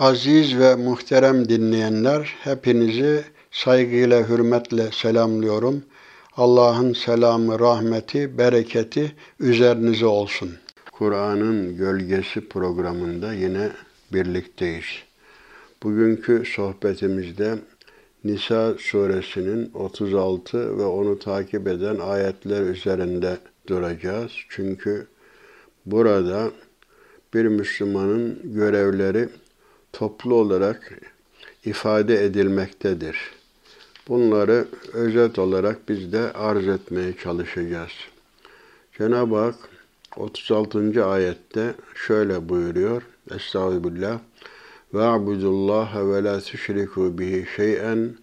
Aziz ve muhterem dinleyenler, hepinizi saygıyla, hürmetle selamlıyorum. Allah'ın selamı, rahmeti, bereketi üzerinize olsun. Kur'an'ın Gölgesi programında yine birlikteyiz. Bugünkü sohbetimizde Nisa suresinin 36 ve onu takip eden ayetler üzerinde duracağız. Çünkü burada bir Müslümanın görevleri toplu olarak ifade edilmektedir. Bunları özet olarak biz de arz etmeye çalışacağız. Cenab-ı Hak 36. ayette şöyle buyuruyor. Estağfirullah. Ve abudullaha ve la tüşriku bihi şey'en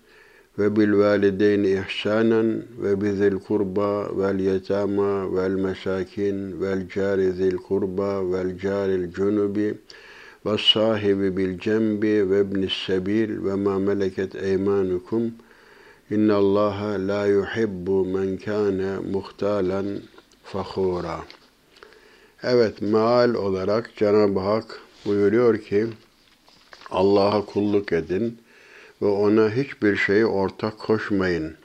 ve bil valideyni ihsanen ve bizil kurba vel yetama vel mesakin vel cari zil kurba vel caril cunubi ve sahibi bil cembi ve ibnis sebil ve ma meleket eymanukum innallaha la yuhibbu men kana muhtalen fakhura. Evet, meal olarak Cenab-ı Hak buyuruyor ki Allah'a kulluk edin ve ona hiçbir şeyi ortak koşmayın.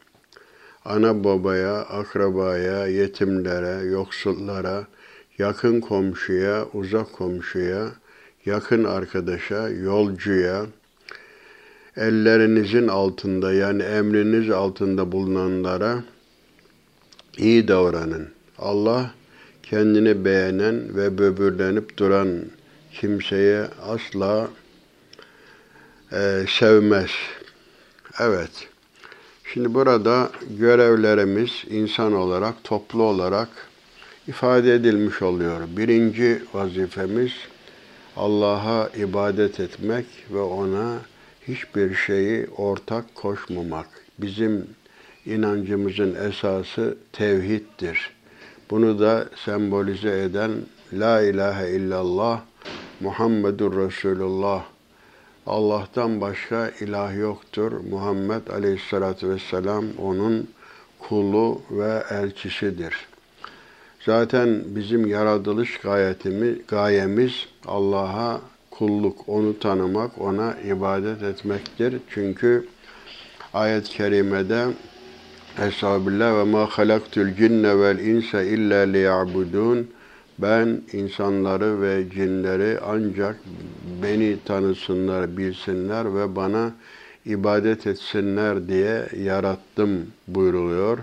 Ana babaya, akrabaya, yetimlere, yoksullara, yakın komşuya, uzak komşuya, yakın arkadaşa, yolcuya, ellerinizin altında yani emriniz altında bulunanlara iyi davranın. Allah kendini beğenen ve böbürlenip duran kimseye asla e, sevmez. Evet. Şimdi burada görevlerimiz insan olarak, toplu olarak ifade edilmiş oluyor. Birinci vazifemiz Allah'a ibadet etmek ve ona hiçbir şeyi ortak koşmamak. Bizim inancımızın esası tevhiddir. Bunu da sembolize eden La ilahe illallah Muhammedur Resulullah Allah'tan başka ilah yoktur. Muhammed Aleyhisselatü Vesselam onun kulu ve elçisidir. Zaten bizim yaratılış gayetimiz, gayemiz Allah'a kulluk, onu tanımak, ona ibadet etmektir. Çünkü ayet-i kerimede Estağfirullah ve ma halaktul cinne vel insa illa liya'budun ben insanları ve cinleri ancak beni tanısınlar, bilsinler ve bana ibadet etsinler diye yarattım buyruluyor.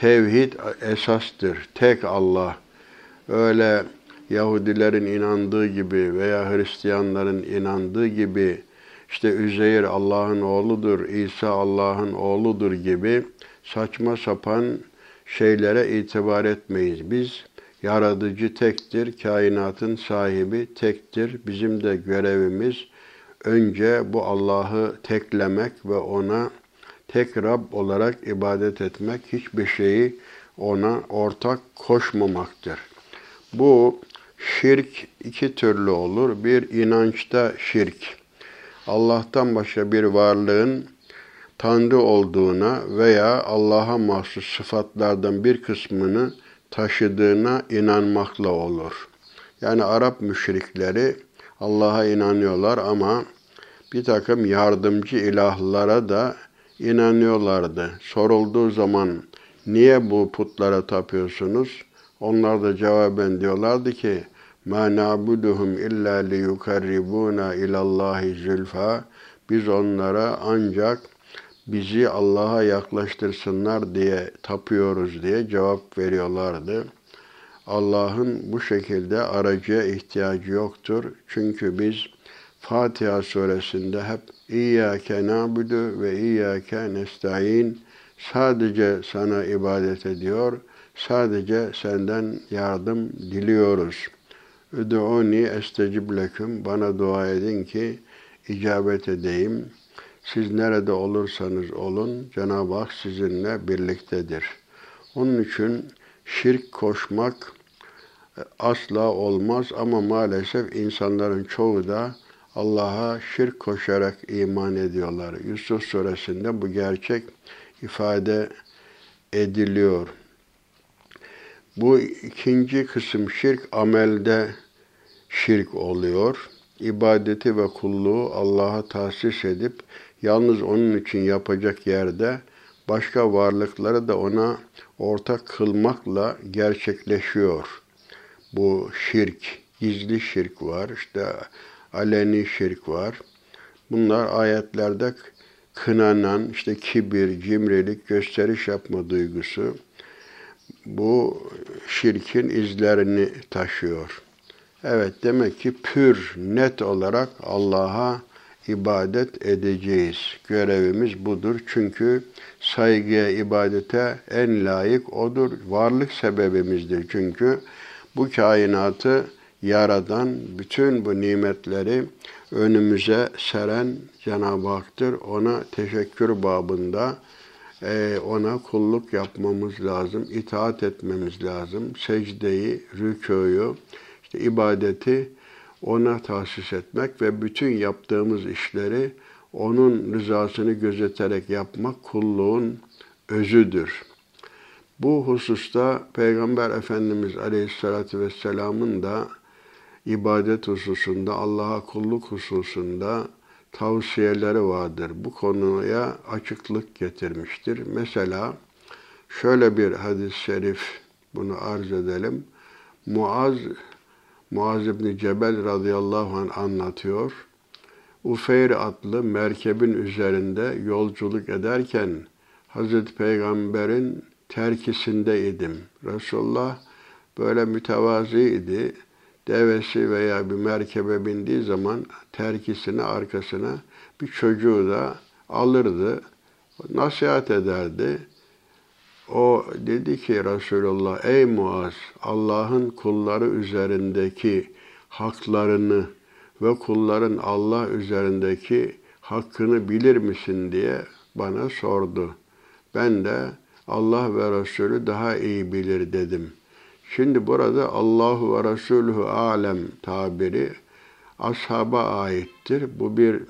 Tevhid esastır. Tek Allah. Öyle Yahudilerin inandığı gibi veya Hristiyanların inandığı gibi işte Üzeyir Allah'ın oğludur, İsa Allah'ın oğludur gibi saçma sapan şeylere itibar etmeyiz. Biz Yaratıcı tektir, kainatın sahibi tektir. Bizim de görevimiz önce bu Allah'ı teklemek ve ona tek Rab olarak ibadet etmek, hiçbir şeyi ona ortak koşmamaktır. Bu şirk iki türlü olur. Bir inançta şirk. Allah'tan başka bir varlığın Tanrı olduğuna veya Allah'a mahsus sıfatlardan bir kısmını taşıdığına inanmakla olur. Yani Arap müşrikleri Allah'a inanıyorlar ama bir takım yardımcı ilahlara da inanıyorlardı. Sorulduğu zaman niye bu putlara tapıyorsunuz? Onlar da cevaben diyorlardı ki مَا نَعْبُدُهُمْ اِلَّا لِيُكَرِّبُونَ اِلَى اللّٰهِ زُلْفَى Biz onlara ancak bizi Allah'a yaklaştırsınlar diye tapıyoruz diye cevap veriyorlardı. Allah'ın bu şekilde aracıya ihtiyacı yoktur. Çünkü biz Fatiha suresinde hep İyyâke nâbudu ve İyyâke nestaîn sadece sana ibadet ediyor, sadece senden yardım diliyoruz. Üdûni estecib leküm, bana dua edin ki icabet edeyim.'' Siz nerede olursanız olun Cenab-ı Hak sizinle birliktedir. Onun için şirk koşmak e, asla olmaz ama maalesef insanların çoğu da Allah'a şirk koşarak iman ediyorlar. Yusuf suresinde bu gerçek ifade ediliyor. Bu ikinci kısım şirk amelde şirk oluyor. ibadeti ve kulluğu Allah'a tahsis edip yalnız onun için yapacak yerde başka varlıkları da ona ortak kılmakla gerçekleşiyor. Bu şirk, gizli şirk var, işte aleni şirk var. Bunlar ayetlerde kınanan işte kibir, cimrilik, gösteriş yapma duygusu bu şirkin izlerini taşıyor. Evet demek ki pür, net olarak Allah'a ibadet edeceğiz. Görevimiz budur. Çünkü saygıya, ibadete en layık odur. Varlık sebebimizdir çünkü. Bu kainatı yaradan, bütün bu nimetleri önümüze seren Cenab-ı Hak'tır. Ona teşekkür babında e, ona kulluk yapmamız lazım, itaat etmemiz lazım. Secdeyi, rükûyu, işte ibadeti ona tahsis etmek ve bütün yaptığımız işleri onun rızasını gözeterek yapmak kulluğun özüdür. Bu hususta Peygamber Efendimiz Aleyhisselatü Vesselam'ın da ibadet hususunda, Allah'a kulluk hususunda tavsiyeleri vardır. Bu konuya açıklık getirmiştir. Mesela şöyle bir hadis-i şerif bunu arz edelim. Muaz Muaz İbni Cebel radıyallahu anh anlatıyor. Ufeyr adlı merkebin üzerinde yolculuk ederken Hazreti Peygamber'in terkisindeydim. Resulullah böyle mütevazi idi. Devesi veya bir merkebe bindiği zaman terkisini arkasına bir çocuğu da alırdı. Nasihat ederdi. O dedi ki Resulullah ey Muaz Allah'ın kulları üzerindeki haklarını ve kulların Allah üzerindeki hakkını bilir misin diye bana sordu. Ben de Allah ve Resulü daha iyi bilir dedim. Şimdi burada Allahu ve Resulü alem tabiri ashaba aittir. Bu bir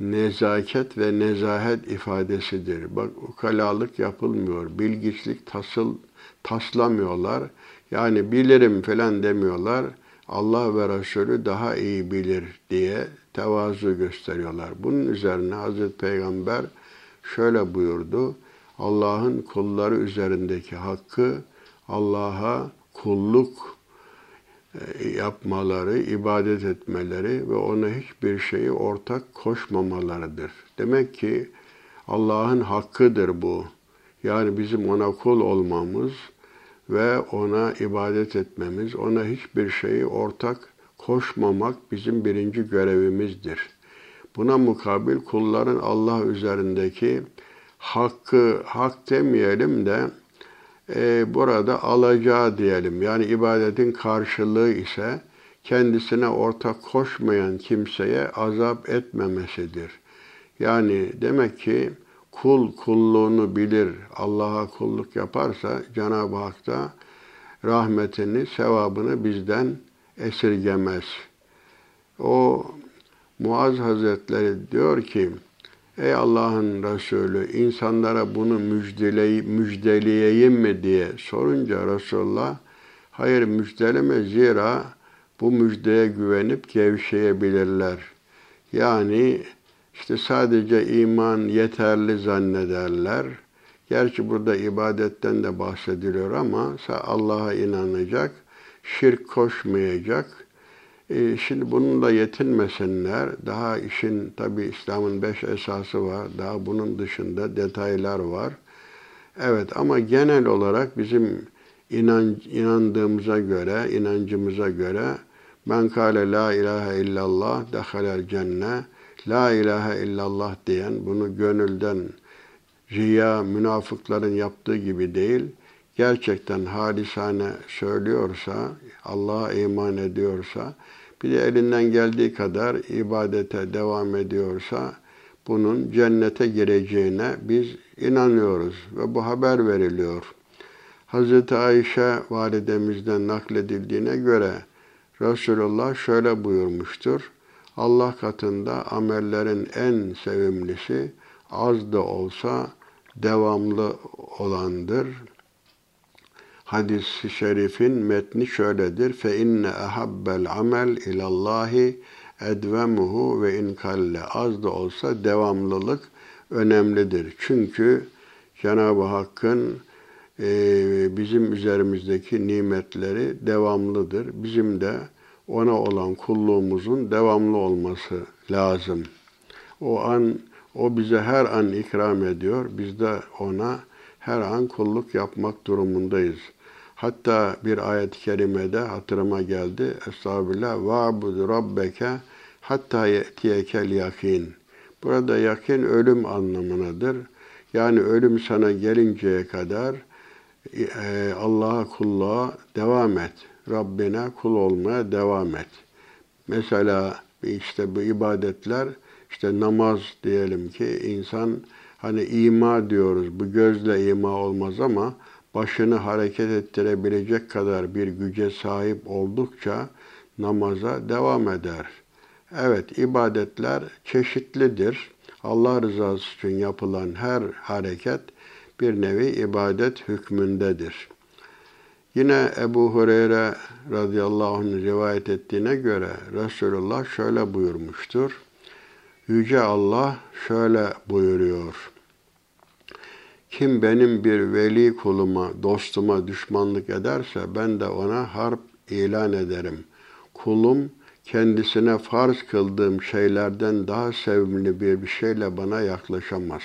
nezaket ve nezahet ifadesidir. Bak ukalalık yapılmıyor. Bilgiçlik tasıl, taslamıyorlar. Yani bilirim falan demiyorlar. Allah ve Resulü daha iyi bilir diye tevazu gösteriyorlar. Bunun üzerine Hazreti Peygamber şöyle buyurdu. Allah'ın kulları üzerindeki hakkı Allah'a kulluk e, yapmaları, ibadet etmeleri ve ona hiçbir şeyi ortak koşmamalarıdır. Demek ki Allah'ın hakkıdır bu. Yani bizim ona kul olmamız ve ona ibadet etmemiz, ona hiçbir şeyi ortak koşmamak bizim birinci görevimizdir. Buna mukabil kulların Allah üzerindeki hakkı, hak demeyelim de e, burada alacağı diyelim. Yani ibadetin karşılığı ise kendisine ortak koşmayan kimseye azap etmemesidir. Yani demek ki kul kulluğunu bilir, Allah'a kulluk yaparsa Cenab-ı Hak da rahmetini, sevabını bizden esirgemez. O Muaz Hazretleri diyor ki, Ey Allah'ın Resulü insanlara bunu müjdele, müjdeleyeyim mi diye sorunca Resulullah hayır müjdeleme zira bu müjdeye güvenip gevşeyebilirler. Yani işte sadece iman yeterli zannederler. Gerçi burada ibadetten de bahsediliyor ama Allah'a inanacak, şirk koşmayacak, e, şimdi bununla yetinmesinler. Daha işin tabi İslam'ın beş esası var. Daha bunun dışında detaylar var. Evet ama genel olarak bizim inan, inandığımıza göre, inancımıza göre men kâle la ilahe illallah dehalel cenne la ilahe illallah diyen bunu gönülden riya münafıkların yaptığı gibi değil gerçekten halisane söylüyorsa, Allah'a iman ediyorsa, bir de elinden geldiği kadar ibadete devam ediyorsa, bunun cennete gireceğine biz inanıyoruz ve bu haber veriliyor. Hz. Ayşe validemizden nakledildiğine göre Resulullah şöyle buyurmuştur. Allah katında amellerin en sevimlisi az da olsa devamlı olandır hadis-i şerifin metni şöyledir. Fe inne ahabbel amel ilallahi edvemuhu ve inkalle az da olsa devamlılık önemlidir. Çünkü Cenab-ı Hakk'ın e, bizim üzerimizdeki nimetleri devamlıdır. Bizim de ona olan kulluğumuzun devamlı olması lazım. O an o bize her an ikram ediyor. Biz de ona her an kulluk yapmak durumundayız. Hatta bir ayet-i kerimede hatırıma geldi. Estağfirullah. Va'bud rabbeke hatta ye'tiyekel yakin. Burada yakin ölüm anlamınadır. Yani ölüm sana gelinceye kadar e, Allah'a kulluğa devam et. Rabbine kul olmaya devam et. Mesela işte bu ibadetler işte namaz diyelim ki insan hani ima diyoruz. Bu gözle ima olmaz ama başını hareket ettirebilecek kadar bir güce sahip oldukça namaza devam eder. Evet, ibadetler çeşitlidir. Allah rızası için yapılan her hareket bir nevi ibadet hükmündedir. Yine Ebu Hureyre radıyallahu anh rivayet ettiğine göre Resulullah şöyle buyurmuştur. Yüce Allah şöyle buyuruyor. Kim benim bir veli kuluma, dostuma düşmanlık ederse ben de ona harp ilan ederim. Kulum kendisine farz kıldığım şeylerden daha sevimli bir bir şeyle bana yaklaşamaz.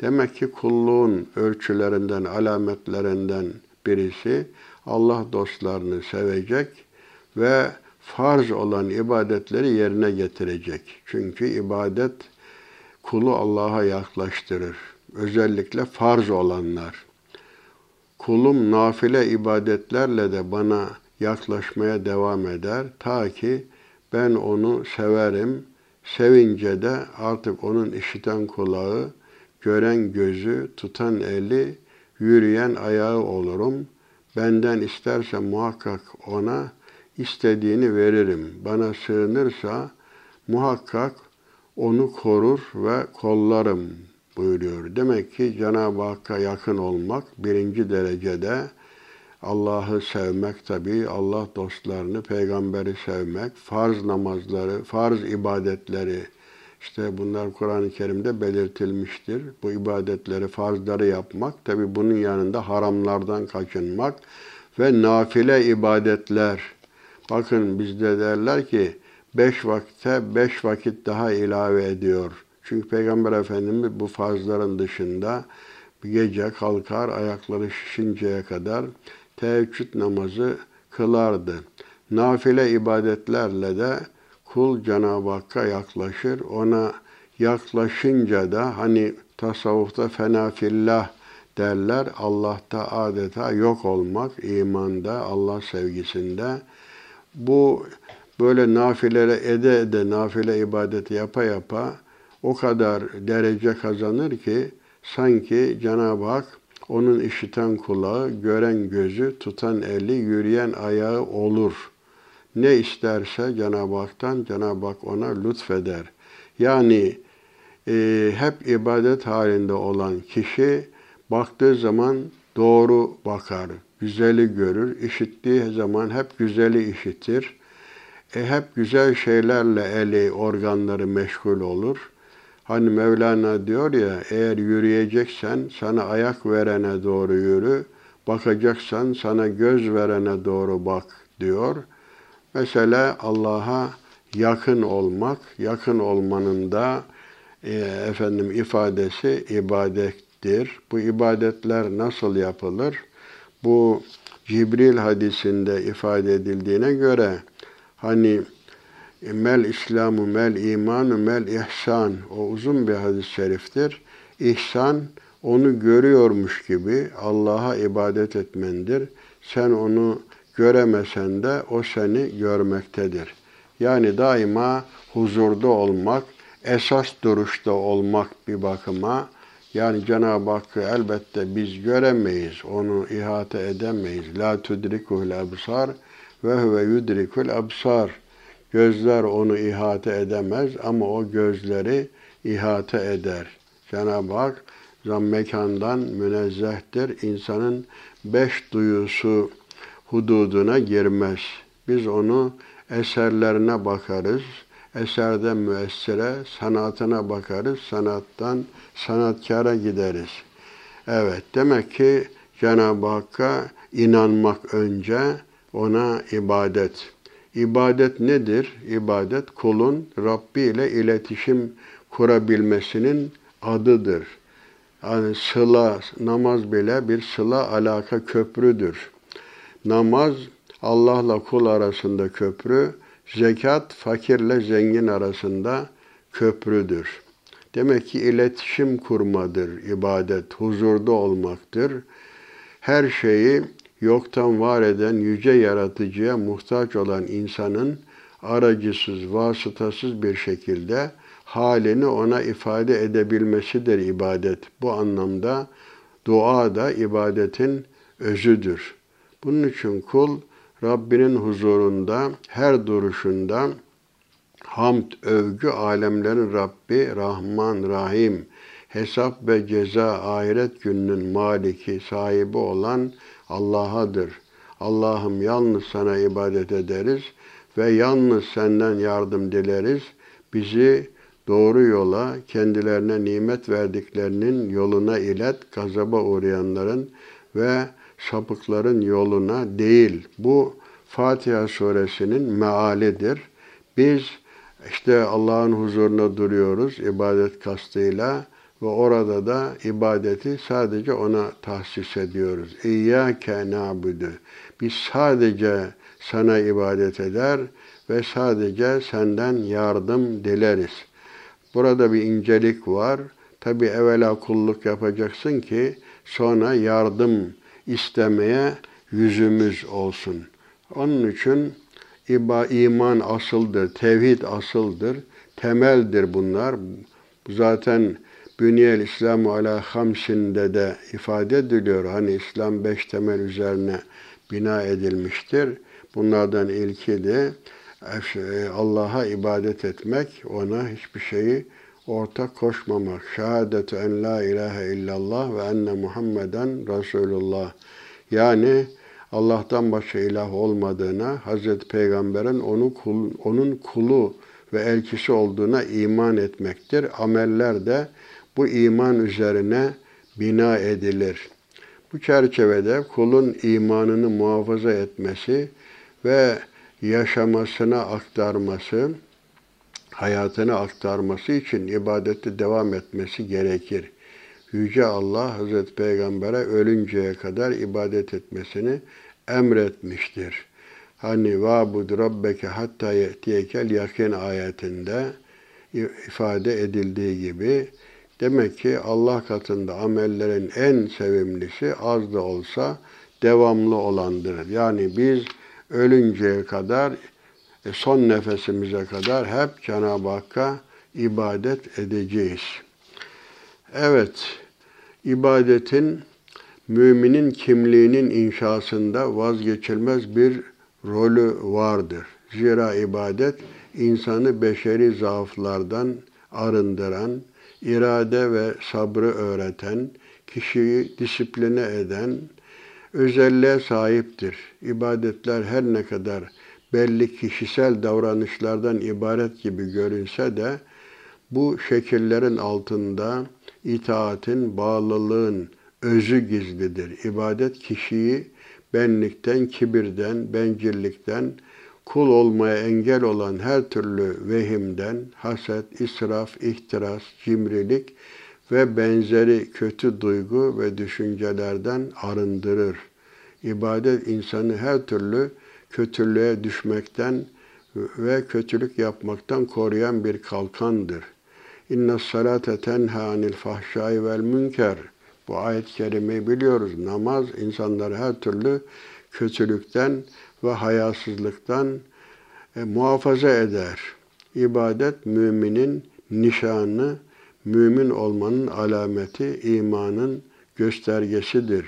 Demek ki kulluğun ölçülerinden, alametlerinden birisi Allah dostlarını sevecek ve farz olan ibadetleri yerine getirecek. Çünkü ibadet kulu Allah'a yaklaştırır. Özellikle farz olanlar. Kulum nafile ibadetlerle de bana yaklaşmaya devam eder. Ta ki ben onu severim. Sevince de artık onun işiten kulağı, gören gözü, tutan eli, yürüyen ayağı olurum. Benden isterse muhakkak ona istediğini veririm. Bana sığınırsa muhakkak onu korur ve kollarım buyuruyor. Demek ki Cenab-ı Hakk'a yakın olmak birinci derecede Allah'ı sevmek tabi, Allah dostlarını, peygamberi sevmek, farz namazları, farz ibadetleri, işte bunlar Kur'an-ı Kerim'de belirtilmiştir. Bu ibadetleri, farzları yapmak, tabi bunun yanında haramlardan kaçınmak ve nafile ibadetler. Bakın bizde derler ki, beş vakte beş vakit daha ilave ediyor. Çünkü Peygamber Efendimiz bu farzların dışında gece kalkar ayakları şişinceye kadar teheccüd namazı kılardı. Nafile ibadetlerle de kul Cenab-ı Hakk'a yaklaşır. Ona yaklaşınca da hani tasavvufta fenafillah derler. Allah'ta adeta yok olmak, imanda, Allah sevgisinde. Bu böyle nafilere ede ede, nafile ibadeti yapa yapa o kadar derece kazanır ki sanki Cenab-ı Hak onun işiten kulağı, gören gözü, tutan eli, yürüyen ayağı olur. Ne isterse Cenab-ı Hak'tan Cenab-ı Hak ona lütfeder. Yani e, hep ibadet halinde olan kişi baktığı zaman doğru bakar, güzeli görür, işittiği zaman hep güzeli işitir. E, hep güzel şeylerle eli, organları meşgul olur.'' Hani Mevlana diyor ya, eğer yürüyeceksen sana ayak verene doğru yürü, bakacaksan sana göz verene doğru bak diyor. Mesela Allah'a yakın olmak, yakın olmanın da e, efendim ifadesi ibadettir. Bu ibadetler nasıl yapılır? Bu Cibril hadisinde ifade edildiğine göre hani mel İslamu, mel imanu, mel ihsan. O uzun bir hadis-i şeriftir. İhsan, onu görüyormuş gibi Allah'a ibadet etmendir. Sen onu göremesen de o seni görmektedir. Yani daima huzurda olmak, esas duruşta olmak bir bakıma, yani Cenab-ı Hakk'ı elbette biz göremeyiz, onu ihate edemeyiz. La tudrikul absar ve huve yudrikul absar. Gözler onu ihate edemez ama o gözleri ihate eder. Cenab-ı Hak mekandan münezzehtir. İnsanın beş duyusu hududuna girmez. Biz onu eserlerine bakarız. eserden müessire, sanatına bakarız, sanattan sanatkara gideriz. Evet, demek ki Cenab-ı Hakk'a inanmak önce ona ibadet. İbadet nedir? İbadet kulun Rabbi ile iletişim kurabilmesinin adıdır. Yani sıla, namaz bile bir sıla alaka köprüdür. Namaz Allah'la kul arasında köprü, zekat fakirle zengin arasında köprüdür. Demek ki iletişim kurmadır ibadet, huzurda olmaktır. Her şeyi yoktan var eden yüce yaratıcıya muhtaç olan insanın aracısız, vasıtasız bir şekilde halini ona ifade edebilmesidir ibadet. Bu anlamda dua da ibadetin özüdür. Bunun için kul Rabbinin huzurunda her duruşunda hamd, övgü alemlerin Rabbi, Rahman, Rahim, hesap ve ceza ahiret gününün maliki, sahibi olan Allah'adır. Allah'ım yalnız sana ibadet ederiz ve yalnız senden yardım dileriz. Bizi doğru yola, kendilerine nimet verdiklerinin yoluna ilet, gazaba uğrayanların ve sapıkların yoluna değil. Bu Fatiha suresinin mealidir. Biz işte Allah'ın huzuruna duruyoruz ibadet kastıyla ve orada da ibadeti sadece ona tahsis ediyoruz. İyyâke na'budu. Biz sadece sana ibadet eder ve sadece senden yardım dileriz. Burada bir incelik var. Tabi evvela kulluk yapacaksın ki sonra yardım istemeye yüzümüz olsun. Onun için iman asıldır, tevhid asıldır, temeldir bunlar. Zaten Bünyel İslamu ala hamsinde de ifade ediliyor. Hani İslam beş temel üzerine bina edilmiştir. Bunlardan ilki de e, Allah'a ibadet etmek, ona hiçbir şeyi ortak koşmamak. Şehadetu en la ilahe illallah ve enne Muhammeden Resulullah. Yani Allah'tan başka ilah olmadığına, Hazreti Peygamber'in onu kul, onun kulu ve elçisi olduğuna iman etmektir. Ameller de bu iman üzerine bina edilir. Bu çerçevede kulun imanını muhafaza etmesi ve yaşamasına aktarması, hayatını aktarması için ibadette devam etmesi gerekir. Yüce Allah Hazreti Peygamber'e ölünceye kadar ibadet etmesini emretmiştir. Hani vabud rabbeke hatta yetiyekel yakin ayetinde ifade edildiği gibi demek ki Allah katında amellerin en sevimlisi az da olsa devamlı olandır. Yani biz ölünceye kadar e, son nefesimize kadar hep Cenab-ı Hakk'a ibadet edeceğiz. Evet, ibadetin müminin kimliğinin inşasında vazgeçilmez bir rolü vardır. Zira ibadet insanı beşeri zaaflardan arındıran, irade ve sabrı öğreten, kişiyi disipline eden, özelliğe sahiptir. İbadetler her ne kadar belli kişisel davranışlardan ibaret gibi görünse de bu şekillerin altında itaatin, bağlılığın özü gizlidir. İbadet kişiyi benlikten, kibirden, bencillikten, kul olmaya engel olan her türlü vehimden, haset, israf, ihtiras, cimrilik ve benzeri kötü duygu ve düşüncelerden arındırır. İbadet insanı her türlü kötülüğe düşmekten ve kötülük yapmaktan koruyan bir kalkandır. İnne salate tenha anil fahşai vel münker. Bu ayet-i kerimeyi biliyoruz. Namaz insanları her türlü kötülükten ve hayasızlıktan e, muhafaza eder. İbadet müminin nişanı, mümin olmanın alameti, imanın göstergesidir.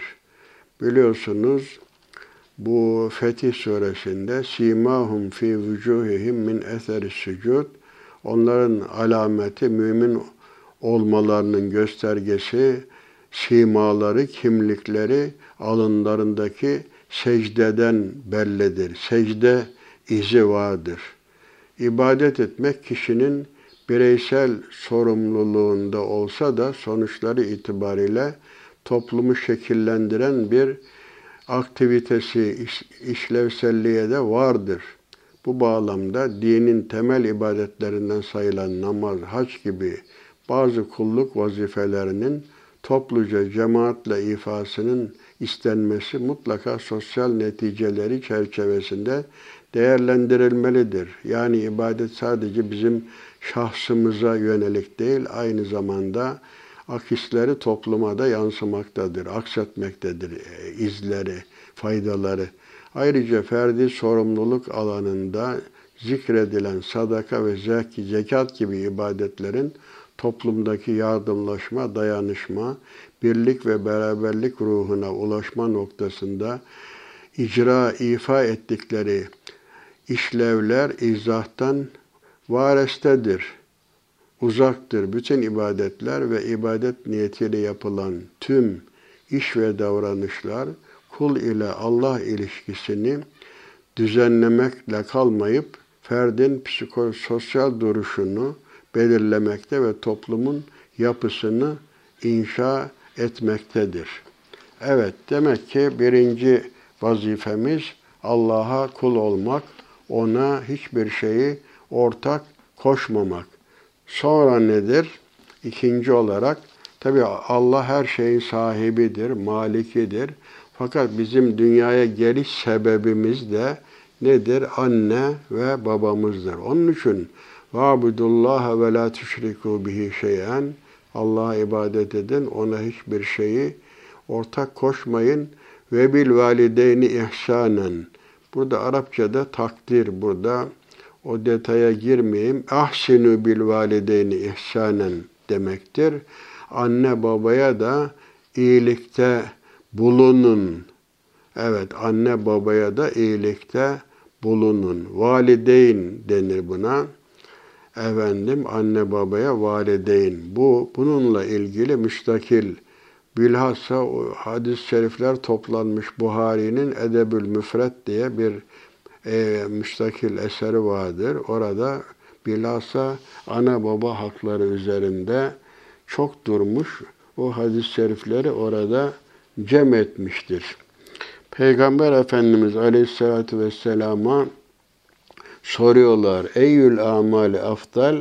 Biliyorsunuz bu Fetih suresinde simahum fi vucuhihim min eseri sucud onların alameti mümin olmalarının göstergesi simaları, kimlikleri alınlarındaki secdeden bellidir. Secde izi vardır. İbadet etmek kişinin bireysel sorumluluğunda olsa da sonuçları itibariyle toplumu şekillendiren bir aktivitesi, iş, işlevselliğe de vardır. Bu bağlamda dinin temel ibadetlerinden sayılan namaz, hac gibi bazı kulluk vazifelerinin topluca cemaatle ifasının istenmesi mutlaka sosyal neticeleri çerçevesinde değerlendirilmelidir. Yani ibadet sadece bizim şahsımıza yönelik değil, aynı zamanda akisleri topluma da yansımaktadır, aksetmektedir e, izleri, faydaları. Ayrıca ferdi sorumluluk alanında zikredilen sadaka ve zekat gibi ibadetlerin toplumdaki yardımlaşma, dayanışma, birlik ve beraberlik ruhuna ulaşma noktasında icra, ifa ettikleri işlevler izahtan varestedir, uzaktır. Bütün ibadetler ve ibadet niyetiyle yapılan tüm iş ve davranışlar kul ile Allah ilişkisini düzenlemekle kalmayıp ferdin psikososyal duruşunu belirlemekte ve toplumun yapısını inşa etmektedir. Evet, demek ki birinci vazifemiz Allah'a kul olmak, ona hiçbir şeyi ortak koşmamak. Sonra nedir? İkinci olarak tabi Allah her şeyin sahibidir, malikidir. Fakat bizim dünyaya geliş sebebimiz de nedir? Anne ve babamızdır. Onun için Vâbudullâhe ve lâ tüşrikû bihi şeyen Allah'a ibadet edin, ona hiçbir şeyi ortak koşmayın. Ve bil valideyni ihsanen. Burada Arapçada takdir, burada o detaya girmeyeyim. Ahsinu bil valideyni ihsanen demektir. Anne babaya da iyilikte bulunun. Evet, anne babaya da iyilikte bulunun. Valideyn denir buna. Efendim, anne babaya valideyn. Bu, bununla ilgili müstakil Bilhassa hadis-i şerifler toplanmış Buhari'nin Edebül Müfret diye bir e, müstakil eseri vardır. Orada bilhassa ana baba hakları üzerinde çok durmuş. O hadis-i şerifleri orada cem etmiştir. Peygamber Efendimiz Aleyhisselatü Vesselam'a soruyorlar. Eyyül amali aftal?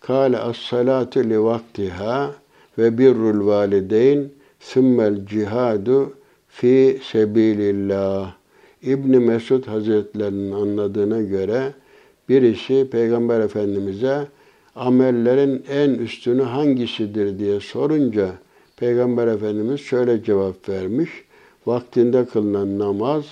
Kale as-salatu li vaktiha ve birrul valideyn sümmel cihadu fi sebilillah. İbni Mesud Hazretlerinin anladığına göre birisi Peygamber Efendimiz'e amellerin en üstünü hangisidir diye sorunca Peygamber Efendimiz şöyle cevap vermiş. Vaktinde kılınan namaz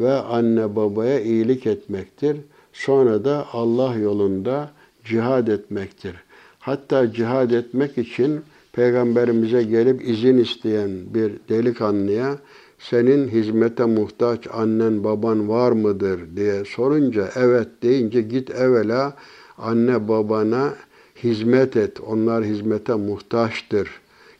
ve anne babaya iyilik etmektir. Sonra da Allah yolunda cihad etmektir. Hatta cihad etmek için Peygamberimize gelip izin isteyen bir delikanlıya senin hizmete muhtaç annen baban var mıdır diye sorunca evet deyince git evvela anne babana hizmet et. Onlar hizmete muhtaçtır.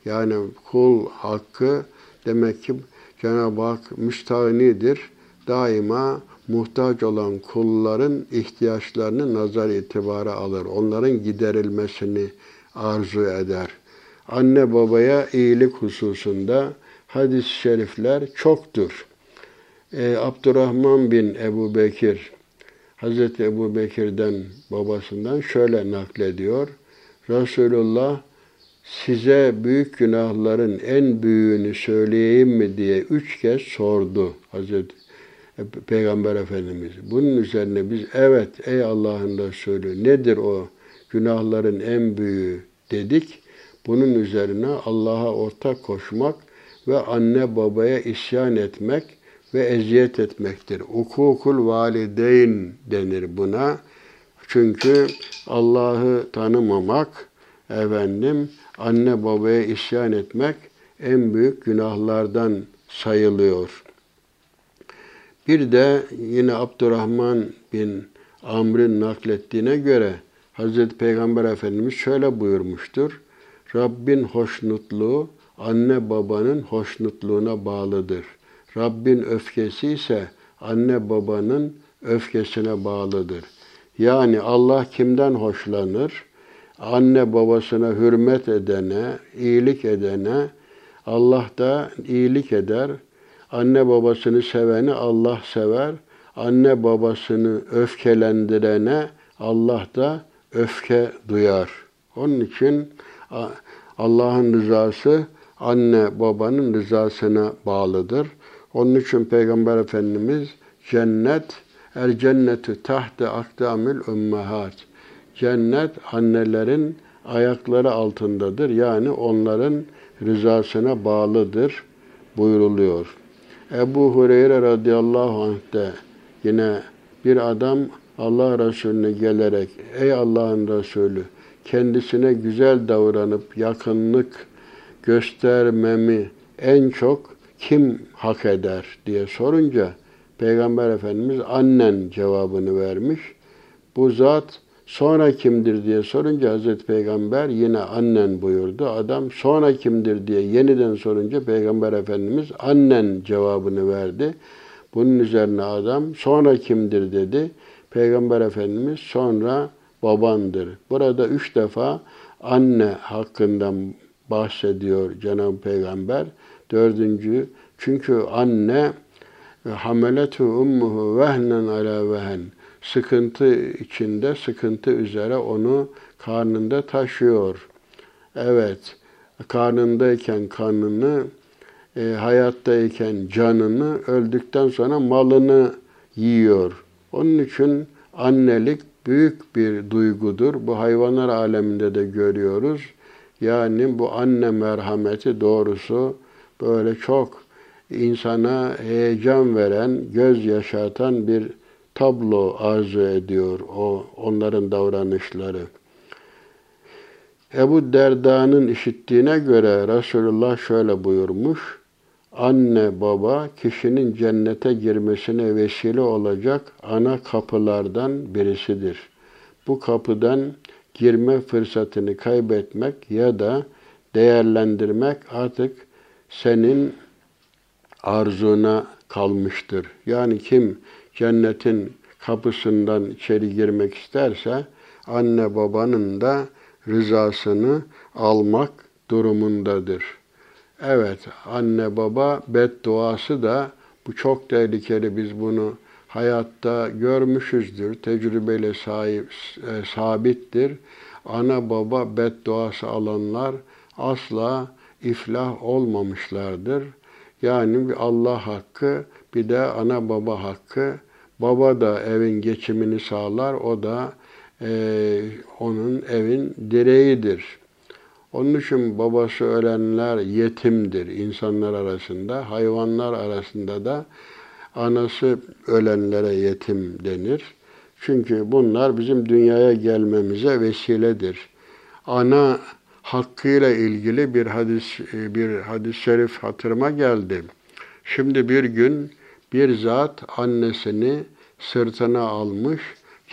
Yani kul hakkı demek ki Cenab-ı Hak müstahinidir. Daima muhtaç olan kulların ihtiyaçlarını nazar itibara alır. Onların giderilmesini arzu eder. Anne babaya iyilik hususunda hadis-i şerifler çoktur. Ee, Abdurrahman bin Ebu Bekir, Hazreti Ebu Bekir'den babasından şöyle naklediyor. Resulullah size büyük günahların en büyüğünü söyleyeyim mi diye üç kez sordu Hazreti Peygamber Efendimiz. Bunun üzerine biz evet ey Allah'ın Resulü nedir o günahların en büyüğü dedik. Bunun üzerine Allah'a ortak koşmak ve anne babaya isyan etmek ve eziyet etmektir. Ukukul valideyn denir buna. Çünkü Allah'ı tanımamak, efendim, anne babaya isyan etmek en büyük günahlardan sayılıyor. Bir de yine Abdurrahman bin Amr'ın naklettiğine göre Hazreti Peygamber Efendimiz şöyle buyurmuştur. Rabbin hoşnutluğu anne babanın hoşnutluğuna bağlıdır. Rabbin öfkesi ise anne babanın öfkesine bağlıdır. Yani Allah kimden hoşlanır? Anne babasına hürmet edene, iyilik edene Allah da iyilik eder. Anne babasını seveni Allah sever. Anne babasını öfkelendirene Allah da öfke duyar. Onun için Allah'ın rızası anne babanın rızasına bağlıdır. Onun için Peygamber Efendimiz cennet el cennetü tahte akdamil ummahat. Cennet annelerin ayakları altındadır. Yani onların rızasına bağlıdır buyuruluyor. Ebu Hureyre radıyallahu anh de yine bir adam Allah Resulüne gelerek ey Allah'ın Resulü kendisine güzel davranıp yakınlık göstermemi en çok kim hak eder diye sorunca Peygamber Efendimiz annen cevabını vermiş. Bu zat sonra kimdir diye sorunca Hazreti Peygamber yine annen buyurdu. Adam sonra kimdir diye yeniden sorunca Peygamber Efendimiz annen cevabını verdi. Bunun üzerine adam sonra kimdir dedi. Peygamber Efendimiz sonra babandır. Burada üç defa anne hakkından bahsediyor Cenab-ı Peygamber. Dördüncü, çünkü anne hameletu ummuhu vehnen ala vehen sıkıntı içinde, sıkıntı üzere onu karnında taşıyor. Evet, karnındayken kanını, e, hayattayken canını, öldükten sonra malını yiyor. Onun için annelik büyük bir duygudur. Bu hayvanlar aleminde de görüyoruz. Yani bu anne merhameti doğrusu böyle çok insana heyecan veren, göz yaşatan bir tablo arzu ediyor o onların davranışları. Ebu Derda'nın işittiğine göre Resulullah şöyle buyurmuş. Anne baba kişinin cennete girmesine vesile olacak ana kapılardan birisidir. Bu kapıdan girme fırsatını kaybetmek ya da değerlendirmek artık senin arzuna kalmıştır. Yani kim cennetin kapısından içeri girmek isterse anne babanın da rızasını almak durumundadır. Evet, anne baba bedduası da bu çok tehlikeli. Biz bunu hayatta görmüşüzdür. Tecrübeyle sahip, e, sabittir. Ana baba bedduası alanlar asla iflah olmamışlardır. Yani bir Allah hakkı, bir de ana baba hakkı. Baba da evin geçimini sağlar, o da e, onun evin direğidir. Onun için babası ölenler yetimdir insanlar arasında, hayvanlar arasında da anası ölenlere yetim denir. Çünkü bunlar bizim dünyaya gelmemize vesiledir. Ana hakkıyla ilgili bir hadis bir hadis-i şerif hatırıma geldi. Şimdi bir gün bir zat annesini sırtına almış,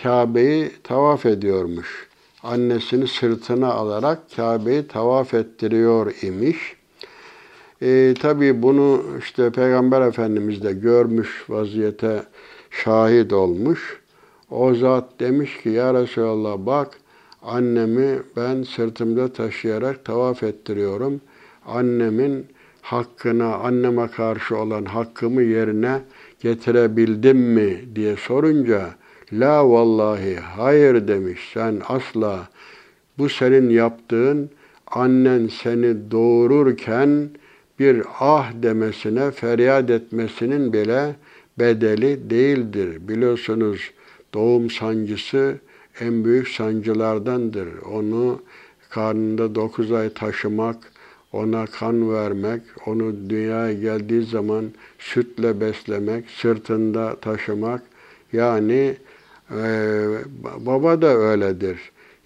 Kabe'yi tavaf ediyormuş. Annesini sırtına alarak Kabe'yi tavaf ettiriyor imiş. E, Tabi bunu işte Peygamber Efendimiz de görmüş vaziyete şahit olmuş. O zat demiş ki ya Resulallah bak annemi ben sırtımda taşıyarak tavaf ettiriyorum. Annemin hakkına, anneme karşı olan hakkımı yerine getirebildim mi diye sorunca la vallahi hayır demiş sen asla bu senin yaptığın annen seni doğururken bir ah demesine, feryat etmesinin bile bedeli değildir. Biliyorsunuz doğum sancısı en büyük sancılardandır. Onu karnında dokuz ay taşımak, ona kan vermek, onu dünyaya geldiği zaman sütle beslemek, sırtında taşımak. Yani e, baba da öyledir.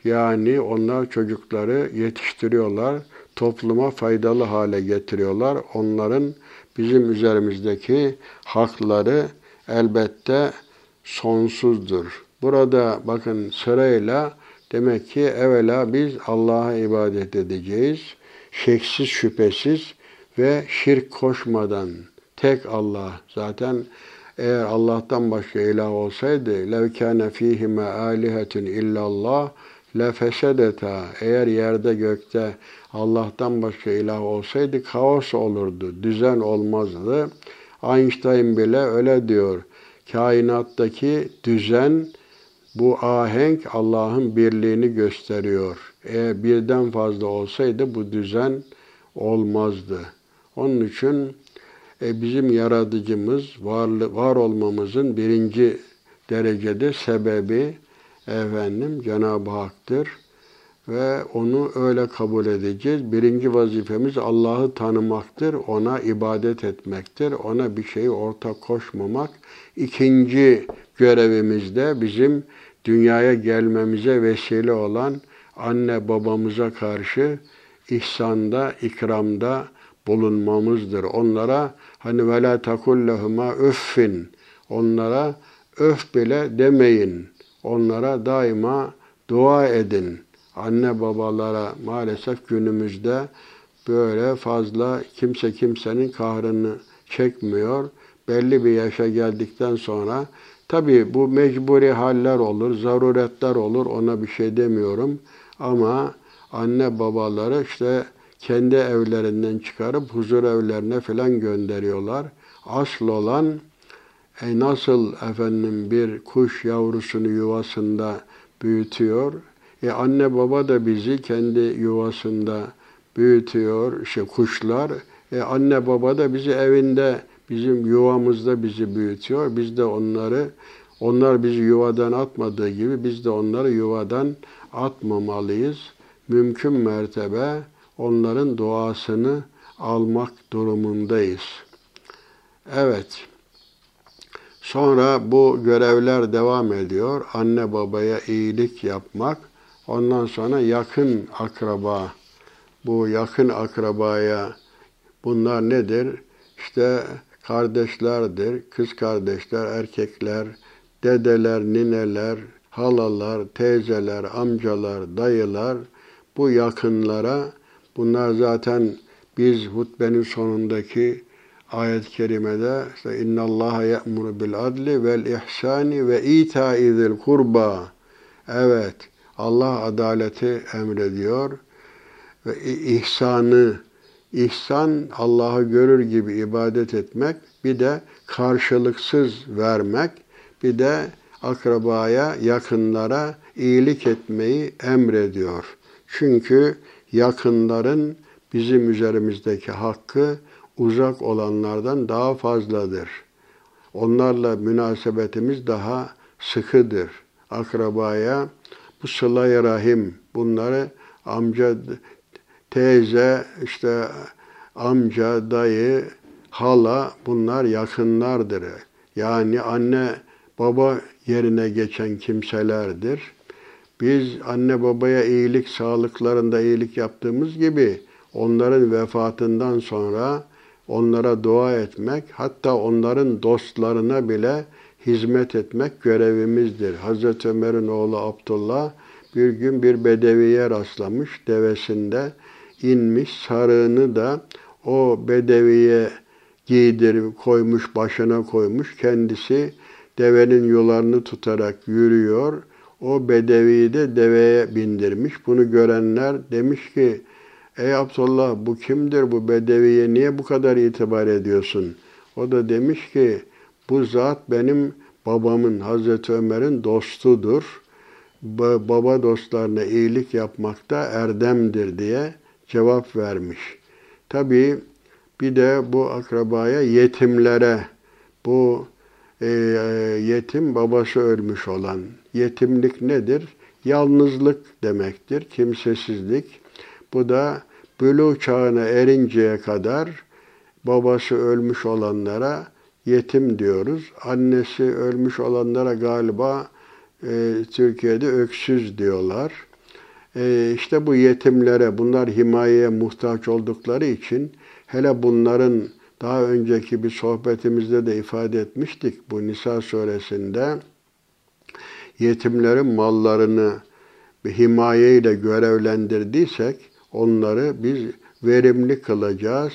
Yani onlar çocukları yetiştiriyorlar, topluma faydalı hale getiriyorlar. Onların bizim üzerimizdeki hakları elbette sonsuzdur. Burada bakın sırayla demek ki evvela biz Allah'a ibadet edeceğiz şeksiz şüphesiz ve şirk koşmadan tek Allah zaten eğer Allah'tan başka ilah olsaydı lev kâne fîhime âlihetun illallah lefesedeta eğer yerde gökte Allah'tan başka ilah olsaydı kaos olurdu, düzen olmazdı. Einstein bile öyle diyor. Kainattaki düzen bu ahenk Allah'ın birliğini gösteriyor. Eğer birden fazla olsaydı bu düzen olmazdı. Onun için e, bizim yaratıcımız, var, var olmamızın birinci derecede sebebi efendim Cenab-ı Hak'tır ve onu öyle kabul edeceğiz. Birinci vazifemiz Allah'ı tanımaktır, ona ibadet etmektir, ona bir şeyi ortak koşmamak. İkinci görevimiz de bizim dünyaya gelmemize vesile olan anne babamıza karşı ihsanda, ikramda bulunmamızdır. Onlara hani ve la öffin. Onlara öf bile demeyin. Onlara daima dua edin. Anne babalara maalesef günümüzde böyle fazla kimse kimsenin kahrını çekmiyor. Belli bir yaşa geldikten sonra tabi bu mecburi haller olur, zaruretler olur ona bir şey demiyorum. Ama anne babaları işte kendi evlerinden çıkarıp huzur evlerine falan gönderiyorlar. Asıl olan e, nasıl efendim bir kuş yavrusunu yuvasında büyütüyor. E, anne baba da bizi kendi yuvasında büyütüyor, işte kuşlar. E, anne baba da bizi evinde, bizim yuvamızda bizi büyütüyor. Biz de onları, onlar bizi yuvadan atmadığı gibi biz de onları yuvadan atmamalıyız. Mümkün mertebe onların duasını almak durumundayız. Evet. Sonra bu görevler devam ediyor. Anne babaya iyilik yapmak. Ondan sonra yakın akraba. Bu yakın akrabaya bunlar nedir? İşte kardeşlerdir, kız kardeşler, erkekler, dedeler, nineler, halalar, teyzeler, amcalar, dayılar bu yakınlara bunlar zaten biz hutbenin sonundaki ayet-i kerimede işte inna Allah ya'muru bil adli vel ihsani ve ita'i zil kurba. Evet, Allah adaleti emrediyor ve ihsanı ihsan Allah'ı görür gibi ibadet etmek, bir de karşılıksız vermek, bir de akrabaya, yakınlara iyilik etmeyi emrediyor. Çünkü yakınların bizim üzerimizdeki hakkı uzak olanlardan daha fazladır. Onlarla münasebetimiz daha sıkıdır. Akrabaya bu sıla rahim bunları amca, teyze, işte amca, dayı, hala bunlar yakınlardır. Yani anne baba yerine geçen kimselerdir. Biz anne babaya iyilik, sağlıklarında iyilik yaptığımız gibi onların vefatından sonra onlara dua etmek, hatta onların dostlarına bile hizmet etmek görevimizdir. Hazreti Ömer'in oğlu Abdullah bir gün bir bedeviye rastlamış, devesinde inmiş, sarığını da o bedeviye giydirip koymuş, başına koymuş. Kendisi devenin yularını tutarak yürüyor. O bedeviyi de deveye bindirmiş. Bunu görenler demiş ki, Ey Abdullah bu kimdir bu bedeviye niye bu kadar itibar ediyorsun? O da demiş ki bu zat benim babamın Hazreti Ömer'in dostudur. Baba dostlarına iyilik yapmakta erdemdir diye cevap vermiş. Tabii bir de bu akrabaya yetimlere bu e, yetim babası ölmüş olan yetimlik nedir? Yalnızlık demektir, kimsesizlik. Bu da bülü çağına erinceye kadar babası ölmüş olanlara yetim diyoruz. Annesi ölmüş olanlara galiba e, Türkiye'de öksüz diyorlar. E, işte bu yetimlere, bunlar himayeye muhtaç oldukları için hele bunların daha önceki bir sohbetimizde de ifade etmiştik bu Nisa suresinde yetimlerin mallarını bir himayeyle görevlendirdiysek onları biz verimli kılacağız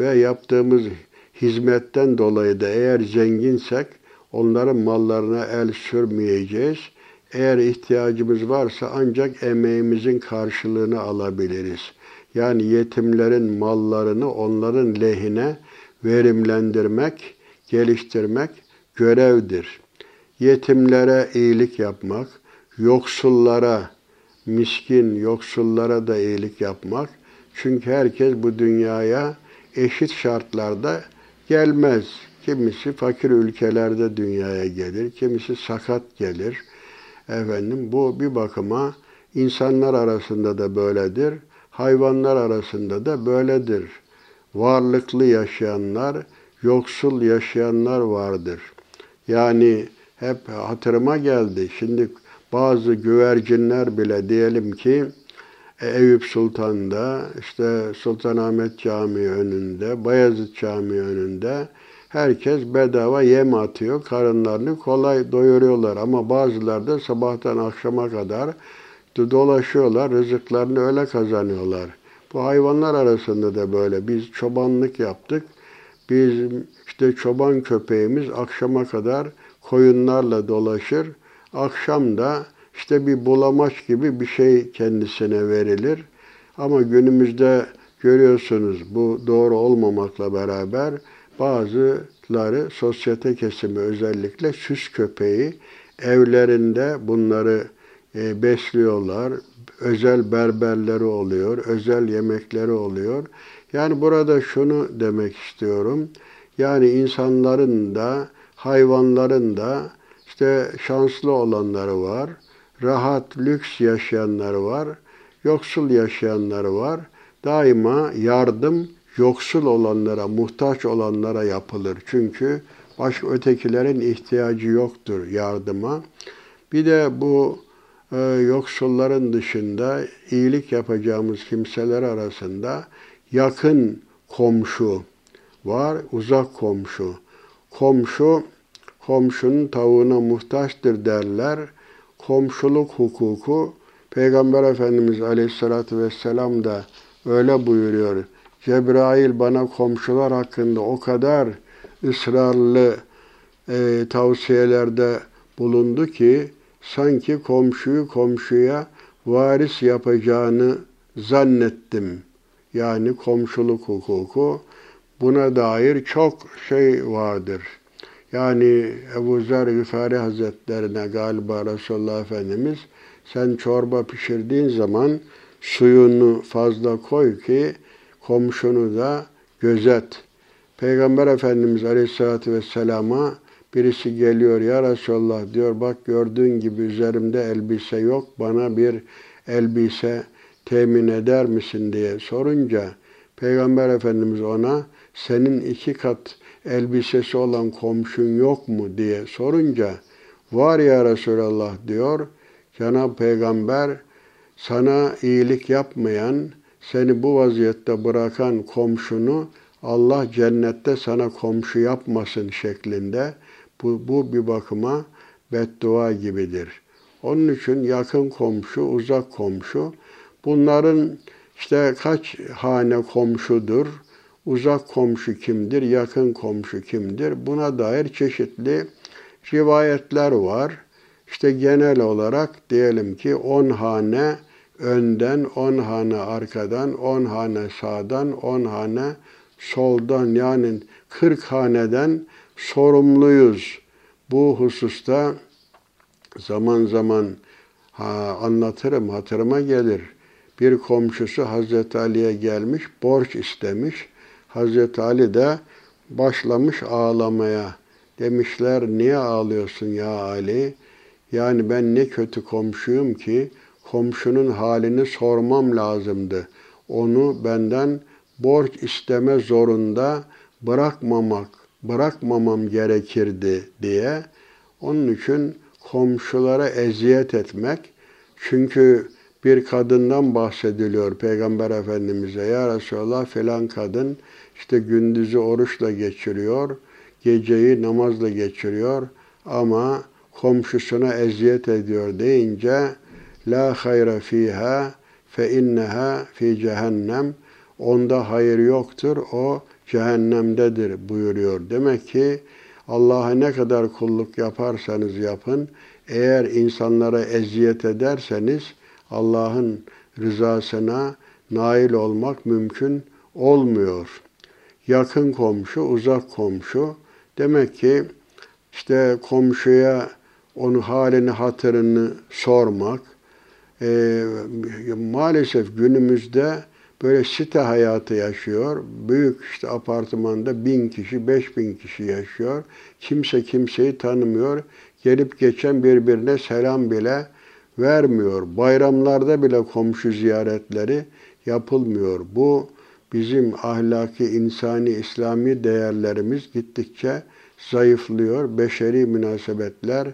ve yaptığımız hizmetten dolayı da eğer zenginsek onların mallarına el sürmeyeceğiz. Eğer ihtiyacımız varsa ancak emeğimizin karşılığını alabiliriz. Yani yetimlerin mallarını onların lehine verimlendirmek, geliştirmek görevdir. Yetimlere iyilik yapmak, yoksullara, miskin yoksullara da iyilik yapmak. Çünkü herkes bu dünyaya eşit şartlarda gelmez. Kimisi fakir ülkelerde dünyaya gelir, kimisi sakat gelir. Efendim bu bir bakıma insanlar arasında da böyledir, hayvanlar arasında da böyledir. Varlıklı yaşayanlar, yoksul yaşayanlar vardır. Yani hep hatırıma geldi. Şimdi bazı güvercinler bile diyelim ki Eyüp Sultan'da, işte Sultanahmet Camii önünde, Bayezid Camii önünde herkes bedava yem atıyor. Karınlarını kolay doyuruyorlar ama bazıları da sabahtan akşama kadar dolaşıyorlar. Rızıklarını öyle kazanıyorlar. Bu hayvanlar arasında da böyle. Biz çobanlık yaptık. Biz işte çoban köpeğimiz akşama kadar koyunlarla dolaşır. Akşam da işte bir bulamaç gibi bir şey kendisine verilir. Ama günümüzde görüyorsunuz bu doğru olmamakla beraber bazıları sosyete kesimi özellikle süs köpeği evlerinde bunları e, besliyorlar. Özel berberleri oluyor, özel yemekleri oluyor. Yani burada şunu demek istiyorum. Yani insanların da hayvanların da işte şanslı olanları var, rahat, lüks yaşayanları var, yoksul yaşayanları var. Daima yardım yoksul olanlara, muhtaç olanlara yapılır. Çünkü başka ötekilerin ihtiyacı yoktur yardıma. Bir de bu yoksulların dışında iyilik yapacağımız kimseler arasında yakın komşu var, uzak komşu. Komşu komşunun tavuğuna muhtaçtır derler. Komşuluk hukuku Peygamber Efendimiz Aleyhisselatü Vesselam da öyle buyuruyor. Cebrail bana komşular hakkında o kadar ısrarlı e, tavsiyelerde bulundu ki sanki komşuyu komşuya varis yapacağını zannettim. Yani komşuluk hukuku buna dair çok şey vardır. Yani Ebu Zer Gıfari Hazretlerine galiba Resulullah Efendimiz sen çorba pişirdiğin zaman suyunu fazla koy ki komşunu da gözet. Peygamber Efendimiz Aleyhisselatü Vesselam'a birisi geliyor ya Resulullah diyor. Bak gördüğün gibi üzerimde elbise yok. Bana bir elbise temin eder misin? diye sorunca Peygamber Efendimiz ona senin iki kat elbisesi olan komşun yok mu? diye sorunca var ya Resulallah diyor. Cenab-ı Peygamber sana iyilik yapmayan, seni bu vaziyette bırakan komşunu Allah cennette sana komşu yapmasın şeklinde bu, bu bir bakıma beddua gibidir. Onun için yakın komşu, uzak komşu bunların işte kaç hane komşudur, uzak komşu kimdir, yakın komşu kimdir? Buna dair çeşitli rivayetler var. İşte genel olarak diyelim ki 10 hane önden, 10 hane arkadan, 10 hane sağdan, 10 hane soldan yani 40 haneden sorumluyuz. Bu hususta zaman zaman ha, anlatırım, hatırıma gelir. Bir komşusu Hazreti Ali'ye gelmiş, borç istemiş. Hazreti Ali de başlamış ağlamaya. Demişler niye ağlıyorsun ya Ali? Yani ben ne kötü komşuyum ki komşunun halini sormam lazımdı. Onu benden borç isteme zorunda bırakmamak, bırakmamam gerekirdi diye. Onun için komşulara eziyet etmek. Çünkü bir kadından bahsediliyor Peygamber Efendimiz'e. Ya Resulallah filan kadın işte gündüzü oruçla geçiriyor, geceyi namazla geçiriyor ama komşusuna eziyet ediyor deyince la hayra fiha fe inneha fi cehennem onda hayır yoktur o cehennemdedir buyuruyor. Demek ki Allah'a ne kadar kulluk yaparsanız yapın, eğer insanlara eziyet ederseniz Allah'ın rızasına nail olmak mümkün olmuyor. Yakın komşu, uzak komşu. Demek ki işte komşuya onun halini, hatırını sormak. E, maalesef günümüzde böyle site hayatı yaşıyor. Büyük işte apartmanda bin kişi, beş bin kişi yaşıyor. Kimse kimseyi tanımıyor. Gelip geçen birbirine selam bile vermiyor. Bayramlarda bile komşu ziyaretleri yapılmıyor. Bu bizim ahlaki, insani, İslami değerlerimiz gittikçe zayıflıyor. Beşeri münasebetler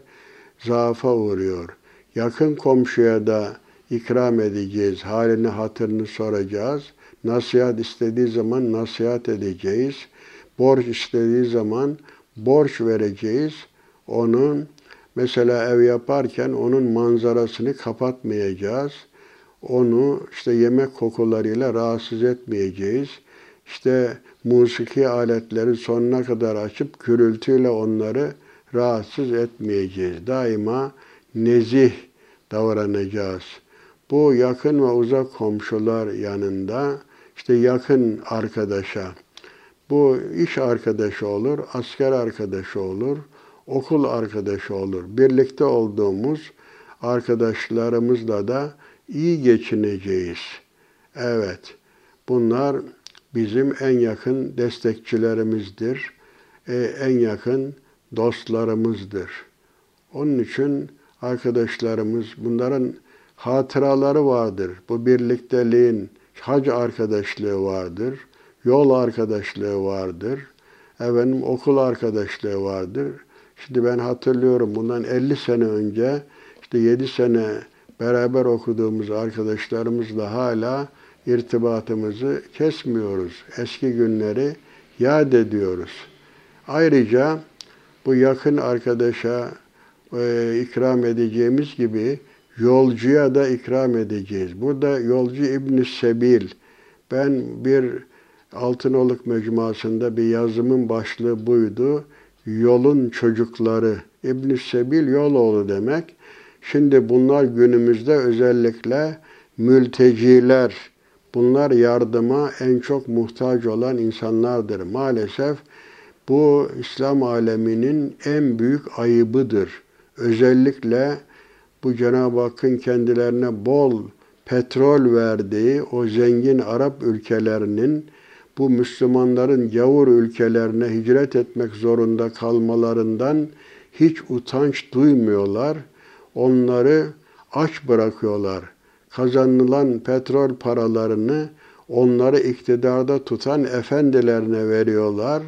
zaafa uğruyor. Yakın komşuya da ikram edeceğiz. Halini, hatırını soracağız. Nasihat istediği zaman nasihat edeceğiz. Borç istediği zaman borç vereceğiz. Onun mesela ev yaparken onun manzarasını kapatmayacağız. Onu işte yemek kokularıyla rahatsız etmeyeceğiz. İşte musiki aletleri sonuna kadar açıp gürültüyle onları rahatsız etmeyeceğiz. Daima nezih davranacağız. Bu yakın ve uzak komşular yanında işte yakın arkadaşa, bu iş arkadaşı olur, asker arkadaşı olur, okul arkadaşı olur. Birlikte olduğumuz arkadaşlarımızla da iyi geçineceğiz. Evet, bunlar bizim en yakın destekçilerimizdir, e, en yakın dostlarımızdır. Onun için arkadaşlarımız, bunların hatıraları vardır. Bu birlikteliğin hac arkadaşlığı vardır, yol arkadaşlığı vardır, efendim okul arkadaşlığı vardır. Şimdi ben hatırlıyorum bundan 50 sene önce işte 7 sene beraber okuduğumuz arkadaşlarımızla hala irtibatımızı kesmiyoruz. Eski günleri yad ediyoruz. Ayrıca bu yakın arkadaşa e, ikram edeceğimiz gibi yolcuya da ikram edeceğiz. Burada yolcu İbn Sebil. Ben bir Altınoluk Mecmuası'nda bir yazımın başlığı buydu. Yolun çocukları. İbn Sebil yol oğlu demek. Şimdi bunlar günümüzde özellikle mülteciler, bunlar yardıma en çok muhtaç olan insanlardır. Maalesef bu İslam aleminin en büyük ayıbıdır. Özellikle bu Cenab-ı Hakk'ın kendilerine bol petrol verdiği o zengin Arap ülkelerinin bu Müslümanların gavur ülkelerine hicret etmek zorunda kalmalarından hiç utanç duymuyorlar. Onları aç bırakıyorlar. Kazanılan petrol paralarını onları iktidarda tutan efendilerine veriyorlar.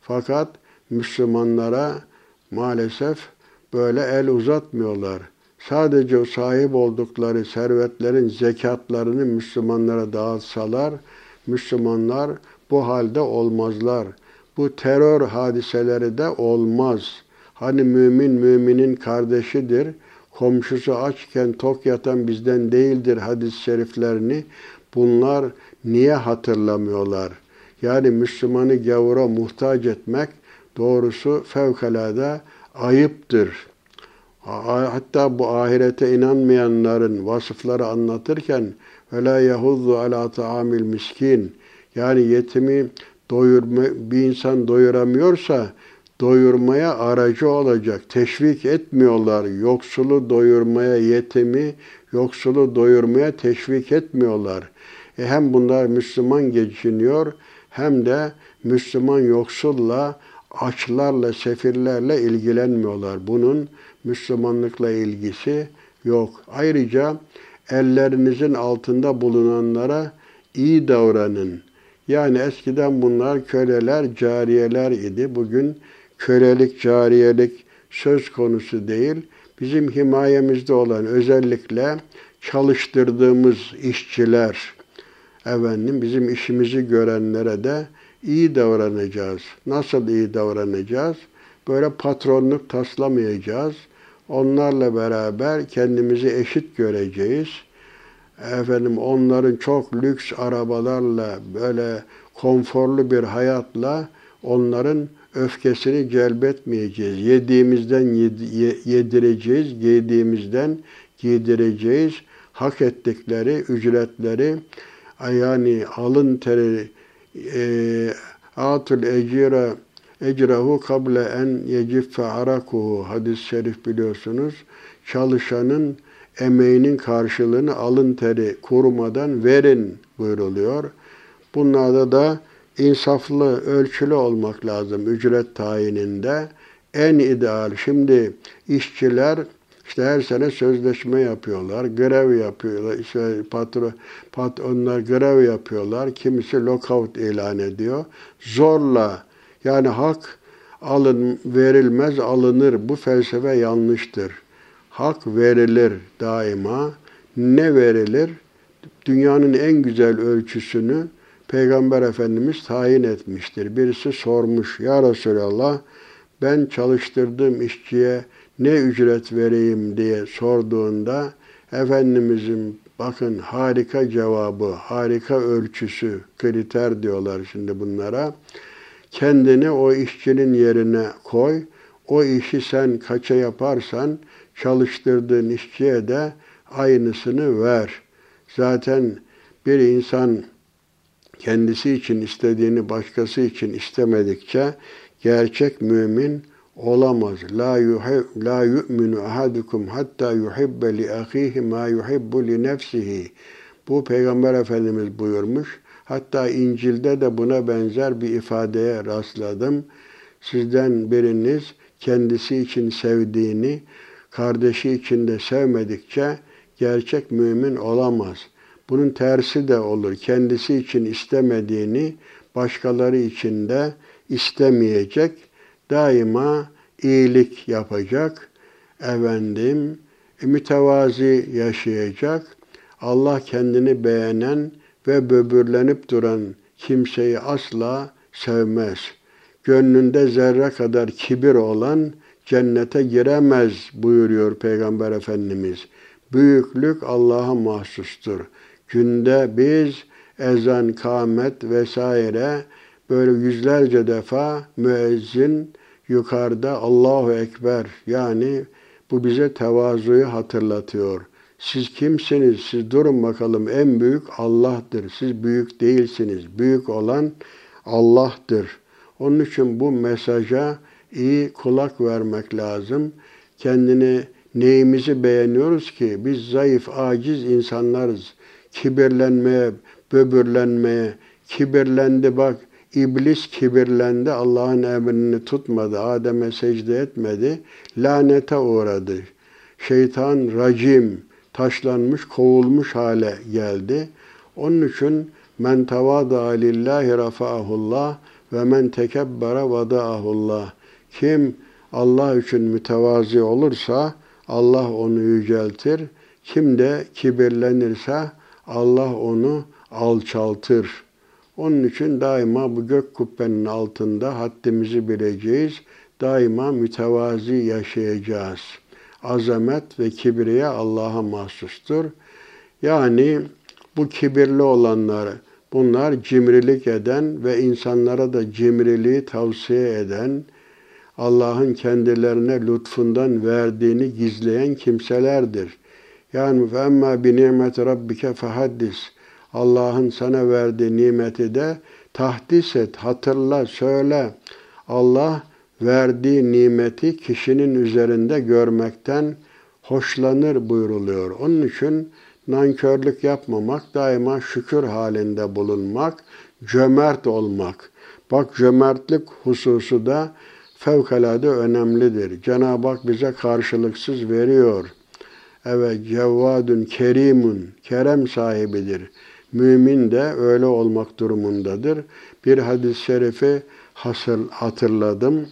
Fakat Müslümanlara maalesef böyle el uzatmıyorlar. Sadece sahip oldukları servetlerin zekatlarını Müslümanlara dağıtsalar, Müslümanlar bu halde olmazlar. Bu terör hadiseleri de olmaz. Hani mümin müminin kardeşidir. Komşusu açken tok yatan bizden değildir hadis-i şeriflerini. Bunlar niye hatırlamıyorlar? Yani Müslümanı gavura muhtaç etmek doğrusu fevkalade ayıptır. Hatta bu ahirete inanmayanların vasıfları anlatırken وَلَا يَهُذُّ عَلَى طَعَامِ miskin Yani yetimi doyurma, bir insan doyuramıyorsa doyurmaya aracı olacak. Teşvik etmiyorlar. Yoksulu doyurmaya, yetimi, yoksulu doyurmaya teşvik etmiyorlar. E hem bunlar Müslüman geçiniyor hem de Müslüman yoksulla, açlarla, sefirlerle ilgilenmiyorlar. Bunun Müslümanlıkla ilgisi yok. Ayrıca ellerinizin altında bulunanlara iyi davranın. Yani eskiden bunlar köleler, cariyeler idi. Bugün kölelik, cariyelik söz konusu değil. Bizim himayemizde olan özellikle çalıştırdığımız işçiler, efendim bizim işimizi görenlere de iyi davranacağız. Nasıl iyi davranacağız? Böyle patronluk taslamayacağız. Onlarla beraber kendimizi eşit göreceğiz. efendim onların çok lüks arabalarla böyle konforlu bir hayatla onların öfkesini celbetmeyeceğiz. Yediğimizden yedi- ye- yedireceğiz, giydiğimizden giydireceğiz. Hak ettikleri ücretleri yani alın teri e, atul ecira ecrahu kable en yeciffe arakuhu hadis-i şerif biliyorsunuz. Çalışanın emeğinin karşılığını alın teri kurumadan verin buyruluyor. Bunlarda da insaflı, ölçülü olmak lazım ücret tayininde. En ideal. Şimdi işçiler işte her sene sözleşme yapıyorlar, grev yapıyorlar, işte patron, patronlar grev yapıyorlar, kimisi lockout ilan ediyor. Zorla yani hak alın verilmez alınır. Bu felsefe yanlıştır. Hak verilir daima. Ne verilir? Dünyanın en güzel ölçüsünü Peygamber Efendimiz tayin etmiştir. Birisi sormuş, Ya Resulallah ben çalıştırdığım işçiye ne ücret vereyim diye sorduğunda Efendimizin bakın harika cevabı, harika ölçüsü, kriter diyorlar şimdi bunlara. Kendini o işçinin yerine koy. O işi sen kaça yaparsan çalıştırdığın işçiye de aynısını ver. Zaten bir insan kendisi için istediğini başkası için istemedikçe gerçek mümin olamaz. La yuhib, la yu'minu ahadukum hatta yuhibbe li ahihi ma yuhibbu li nefsihi. Bu Peygamber Efendimiz buyurmuş. Hatta İncil'de de buna benzer bir ifadeye rastladım. Sizden biriniz kendisi için sevdiğini, kardeşi için de sevmedikçe gerçek mümin olamaz. Bunun tersi de olur. Kendisi için istemediğini başkaları için de istemeyecek. Daima iyilik yapacak. Efendim, mütevazi yaşayacak. Allah kendini beğenen ve böbürlenip duran kimseyi asla sevmez. Gönlünde zerre kadar kibir olan cennete giremez buyuruyor Peygamber Efendimiz. Büyüklük Allah'a mahsustur. Günde biz ezan, kâmet vesaire böyle yüzlerce defa müezzin yukarıda Allahu Ekber yani bu bize tevazuyu hatırlatıyor. Siz kimsiniz? Siz durun bakalım. En büyük Allah'tır. Siz büyük değilsiniz. Büyük olan Allah'tır. Onun için bu mesaja iyi kulak vermek lazım. Kendini neyimizi beğeniyoruz ki? Biz zayıf, aciz insanlarız. Kibirlenmeye, böbürlenmeye, kibirlendi bak. İblis kibirlendi, Allah'ın emrini tutmadı, Adem'e secde etmedi, lanete uğradı. Şeytan racim, taşlanmış, kovulmuş hale geldi. Onun için men tevada lillahi rafa'ahullah ve men tekebbere vadaahullah. Kim Allah için mütevazi olursa Allah onu yüceltir. Kim de kibirlenirse Allah onu alçaltır. Onun için daima bu gök kubbenin altında haddimizi bileceğiz. Daima mütevazi yaşayacağız Azamet ve kibriye Allah'a mahsustur. Yani bu kibirli olanlar, bunlar cimrilik eden ve insanlara da cimriliği tavsiye eden, Allah'ın kendilerine lütfundan verdiğini gizleyen kimselerdir. Yani فَاَمَّا بِنِعْمَةِ رَبِّكَ فَحَدِّسْ Allah'ın sana verdiği nimeti de tahdis et, hatırla, söyle. Allah verdiği nimeti kişinin üzerinde görmekten hoşlanır buyruluyor. Onun için nankörlük yapmamak, daima şükür halinde bulunmak, cömert olmak. Bak cömertlik hususu da fevkalade önemlidir. Cenab-ı Hak bize karşılıksız veriyor. Evet, cevvadun kerimun, kerem sahibidir. Mümin de öyle olmak durumundadır. Bir hadis-i şerifi hatırladım.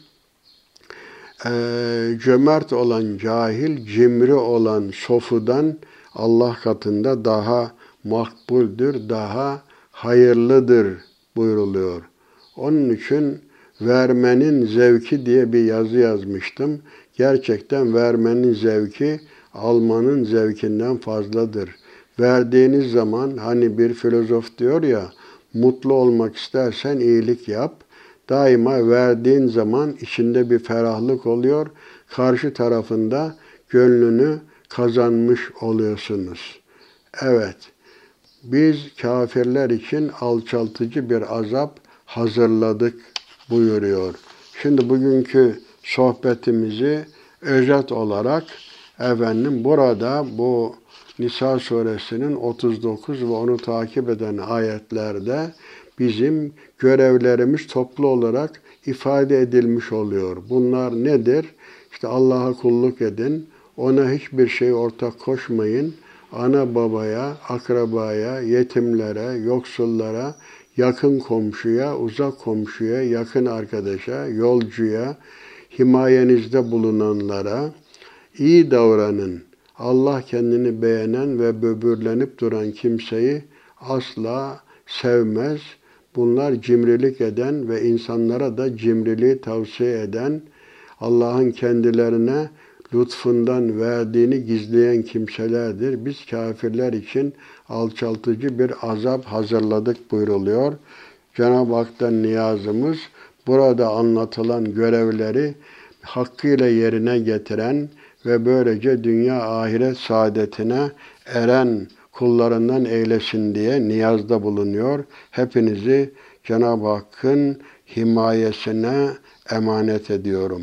Ee, cömert olan cahil, cimri olan sofudan Allah katında daha makbuldür, daha hayırlıdır buyruluyor. Onun için vermenin zevki diye bir yazı yazmıştım. Gerçekten vermenin zevki almanın zevkinden fazladır. verdiğiniz zaman hani bir filozof diyor ya mutlu olmak istersen iyilik yap. Daima verdiğin zaman içinde bir ferahlık oluyor. Karşı tarafında gönlünü kazanmış oluyorsunuz. Evet. Biz kafirler için alçaltıcı bir azap hazırladık buyuruyor. Şimdi bugünkü sohbetimizi özet olarak efendim burada bu Nisa suresinin 39 ve onu takip eden ayetlerde bizim görevlerimiz toplu olarak ifade edilmiş oluyor. Bunlar nedir? İşte Allah'a kulluk edin, ona hiçbir şey ortak koşmayın, ana babaya, akrabaya, yetimlere, yoksullara, yakın komşuya, uzak komşuya, yakın arkadaşa, yolcuya, himayenizde bulunanlara iyi davranın. Allah kendini beğenen ve böbürlenip duran kimseyi asla sevmez. Bunlar cimrilik eden ve insanlara da cimriliği tavsiye eden, Allah'ın kendilerine lütfundan verdiğini gizleyen kimselerdir. Biz kafirler için alçaltıcı bir azap hazırladık buyruluyor. Cenab-ı Hak'tan niyazımız burada anlatılan görevleri hakkıyla yerine getiren ve böylece dünya ahiret saadetine eren kullarından eylesin diye niyazda bulunuyor. Hepinizi Cenab-ı Hakk'ın himayesine emanet ediyorum.